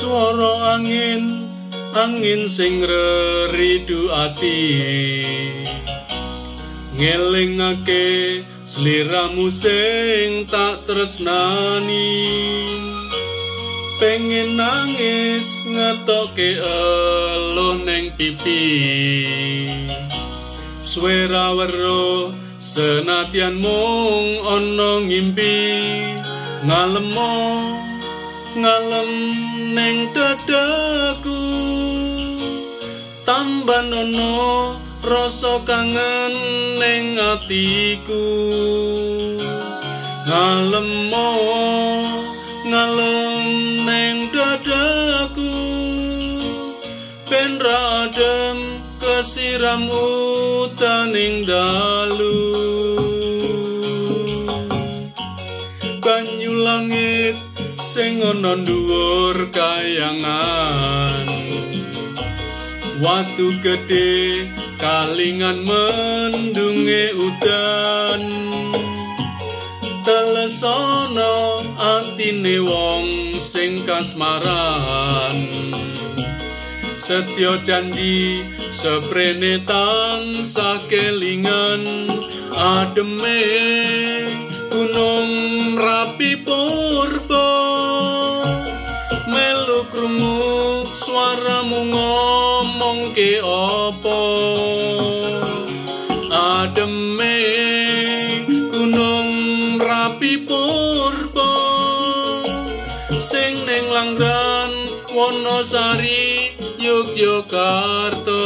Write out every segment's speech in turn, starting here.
swara angin angin sing ridu ati. Ngelingake sliramu sing tak tresnani. Pengen nangis ngetoke eluh neng pipi. Swara wero senatian mung ana ngimpi. Ngalemo ngalem neng dadaku. Tambah nono rasa kangen neng atiku. Ngalemo ngalem neng dadaku. Ben radem kesiram utaning dalu. Banyu langit sing ana dhuwur kayangan. Watu gede kalingan mendunge udan. Telesono atine wong sing kasmaran. Setyo janji seprene tansah kelingan. Ademe gunung rapi purba ngomong ke opo ademe gunung rapi purba sing ning langgan wonosari yogyakarta.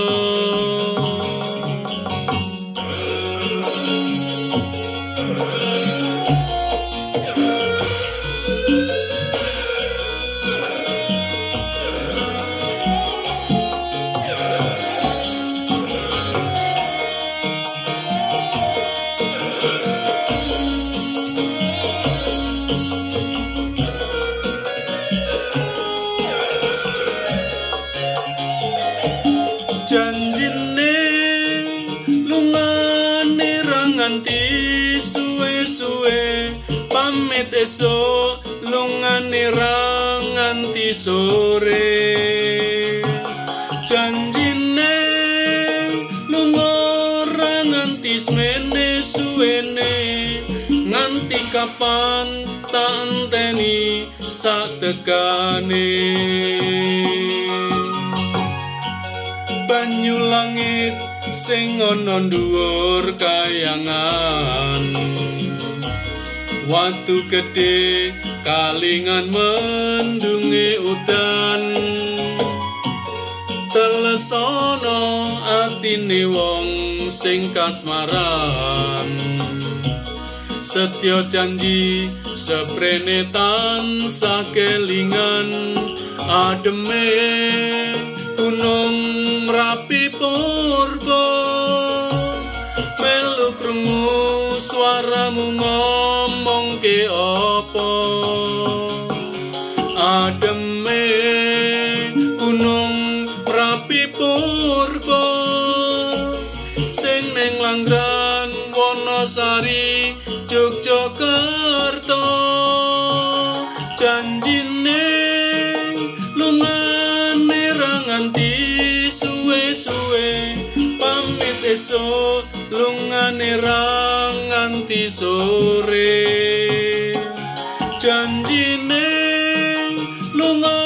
janjine lungane ranganti suwe-suwe. Pamit esok lungane ranganti sore. Janjine lunga ranganti semene suwene. Nganti kapan tak enteni sak tekane? Banyu langit sing ana dhuwur kayangan. Watu gede kalingan mendunge udan. Telesono atine wong sing kasmaran. Setyo janji seprene tansah kelingan. Ademe gunung merapi purba suaramu ngomong ke opo ademe gunung merapi purba sing neng langgan wonosari Yogyakarta. Janjine lungane ranganti suwe-suwe pamit esok lungane ranganti sore. Janjine lunga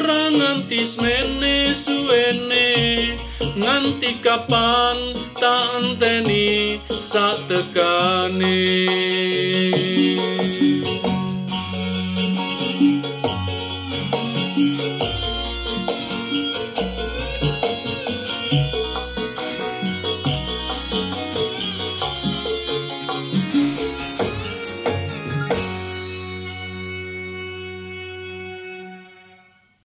ranganti semene suwene. Nganti kapan tak enteni sak tekane